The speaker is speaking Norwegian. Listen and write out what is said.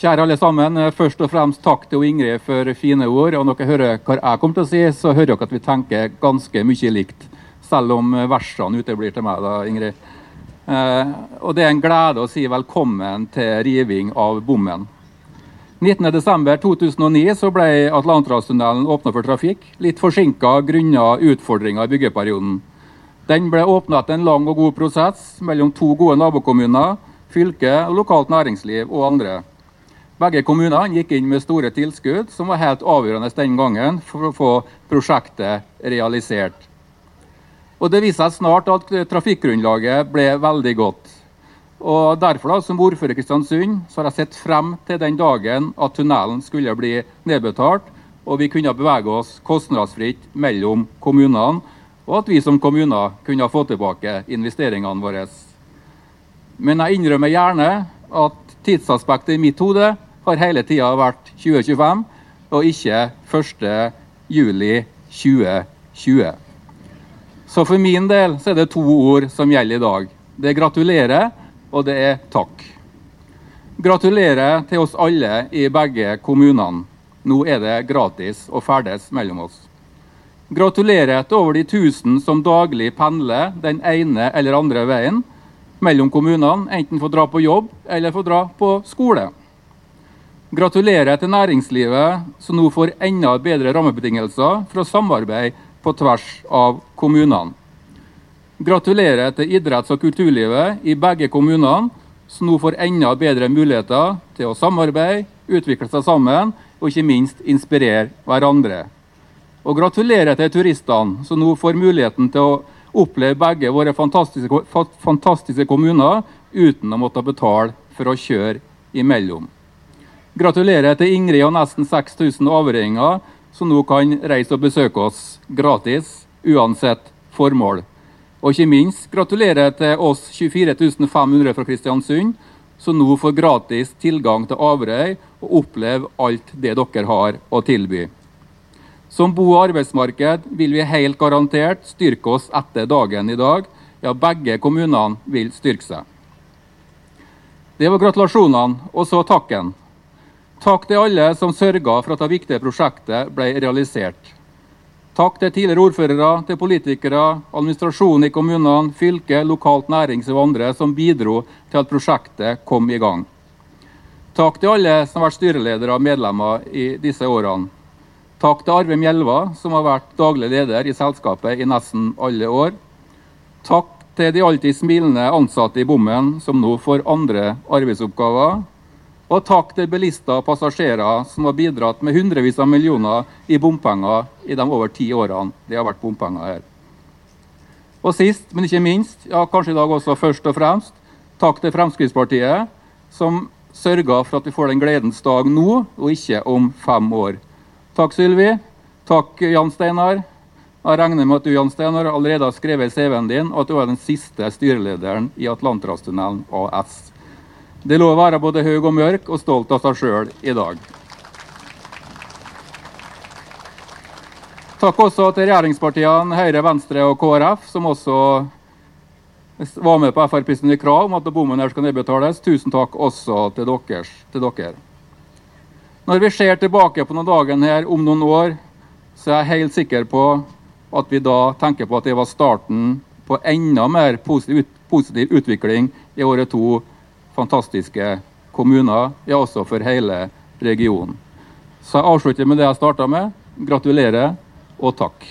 Kjære alle sammen. Først og fremst takk til Ingrid for fine ord. Og når dere hører hva jeg kommer til å si, så hører dere at vi tenker ganske mye likt. Selv om versene uteblir til meg, da, Ingrid. Eh, og det er en glede å si velkommen til riving av bommen. 19.12.2009 så ble Atlanterhavstunnelen åpna for trafikk. Litt forsinka grunnet utfordringer i byggeperioden. Den ble åpna etter en lang og god prosess mellom to gode nabokommuner, fylke, lokalt næringsliv og andre. Begge kommunene gikk inn med store tilskudd, som var helt avgjørende den gangen for å få prosjektet realisert. Og Det viste seg snart at trafikkgrunnlaget ble veldig godt. Og Derfor, da, som ordfører i Kristiansund, så har jeg sett frem til den dagen at tunnelen skulle bli nedbetalt, og vi kunne bevege oss kostnadsfritt mellom kommunene og at vi som kommuner kunne få tilbake investeringene våre. Men jeg innrømmer gjerne at tidsaspektet i mitt hode har hele tida vært 2025, og ikke 1.7.2020. Så for min del så er det to ord som gjelder i dag. Det er gratulerer, og det er takk. Gratulerer til oss alle i begge kommunene. Nå er det gratis å ferdes mellom oss. Gratulerer til over de tusen som daglig pendler den ene eller andre veien mellom kommunene, enten for å dra på jobb eller for å dra på skole. Gratulerer til næringslivet, som nå får enda bedre rammebetingelser for å samarbeide på tvers av kommunene. Gratulerer til idretts- og kulturlivet i begge kommunene, som nå får enda bedre muligheter til å samarbeide, utvikle seg sammen og ikke minst inspirere hverandre. Og gratulerer til turistene som nå får muligheten til å oppleve begge våre fantastiske, fantastiske kommuner uten å måtte betale for å kjøre imellom. Gratulerer til Ingrid og nesten 6000 avringer som nå kan reise og besøke oss gratis, uansett formål. Og ikke minst gratulerer til oss 24 500 fra Kristiansund, som nå får gratis tilgang til Averøy og opplever alt det dere har å tilby. Som bo- og arbeidsmarked vil vi helt garantert styrke oss etter dagen i dag. Ja, begge kommunene vil styrke seg. Det var gratulasjonene, og så takken. Takk til alle som sørga for at det viktige prosjektet ble realisert. Takk til tidligere ordførere, til politikere, administrasjonen i kommunene, fylke, lokalt nærings og andre som bidro til at prosjektet kom i gang. Takk til alle som har vært styreledere og medlemmer i disse årene. Takk til Arve Mjelva, som har vært daglig leder i selskapet i nesten alle år. Takk til de alltid smilende ansatte i bommen, som nå får andre arbeidsoppgaver. Og takk til bilister og passasjerer som har bidratt med hundrevis av millioner i bompenger i de over ti årene det har vært bompenger her. Og sist, men ikke minst, ja kanskje i dag også først og fremst, takk til Fremskrittspartiet, som sørger for at vi får den gledens dag nå, og ikke om fem år. Takk, Sylvi. Takk, Jan Steinar. Jeg regner med at du Jan Steinar, allerede har skrevet CV-en din og at du er den siste styrelederen i Atlanterhavstunnelen AS. Det lå å være både høy og mørk og stolt av seg sjøl i dag. Takk også til regjeringspartiene Høyre, Venstre og KrF, som også var med på FrPs krav om at bommen her skal nedbetales. Tusen takk også til, deres, til dere. Når vi ser tilbake på noen dagen her om noen år, så er jeg helt sikker på at vi da tenker på at det var starten på enda mer positiv, positiv utvikling i året to fantastiske kommuner, ja også for hele regionen. Så jeg avslutter med det jeg starta med. Gratulerer og takk.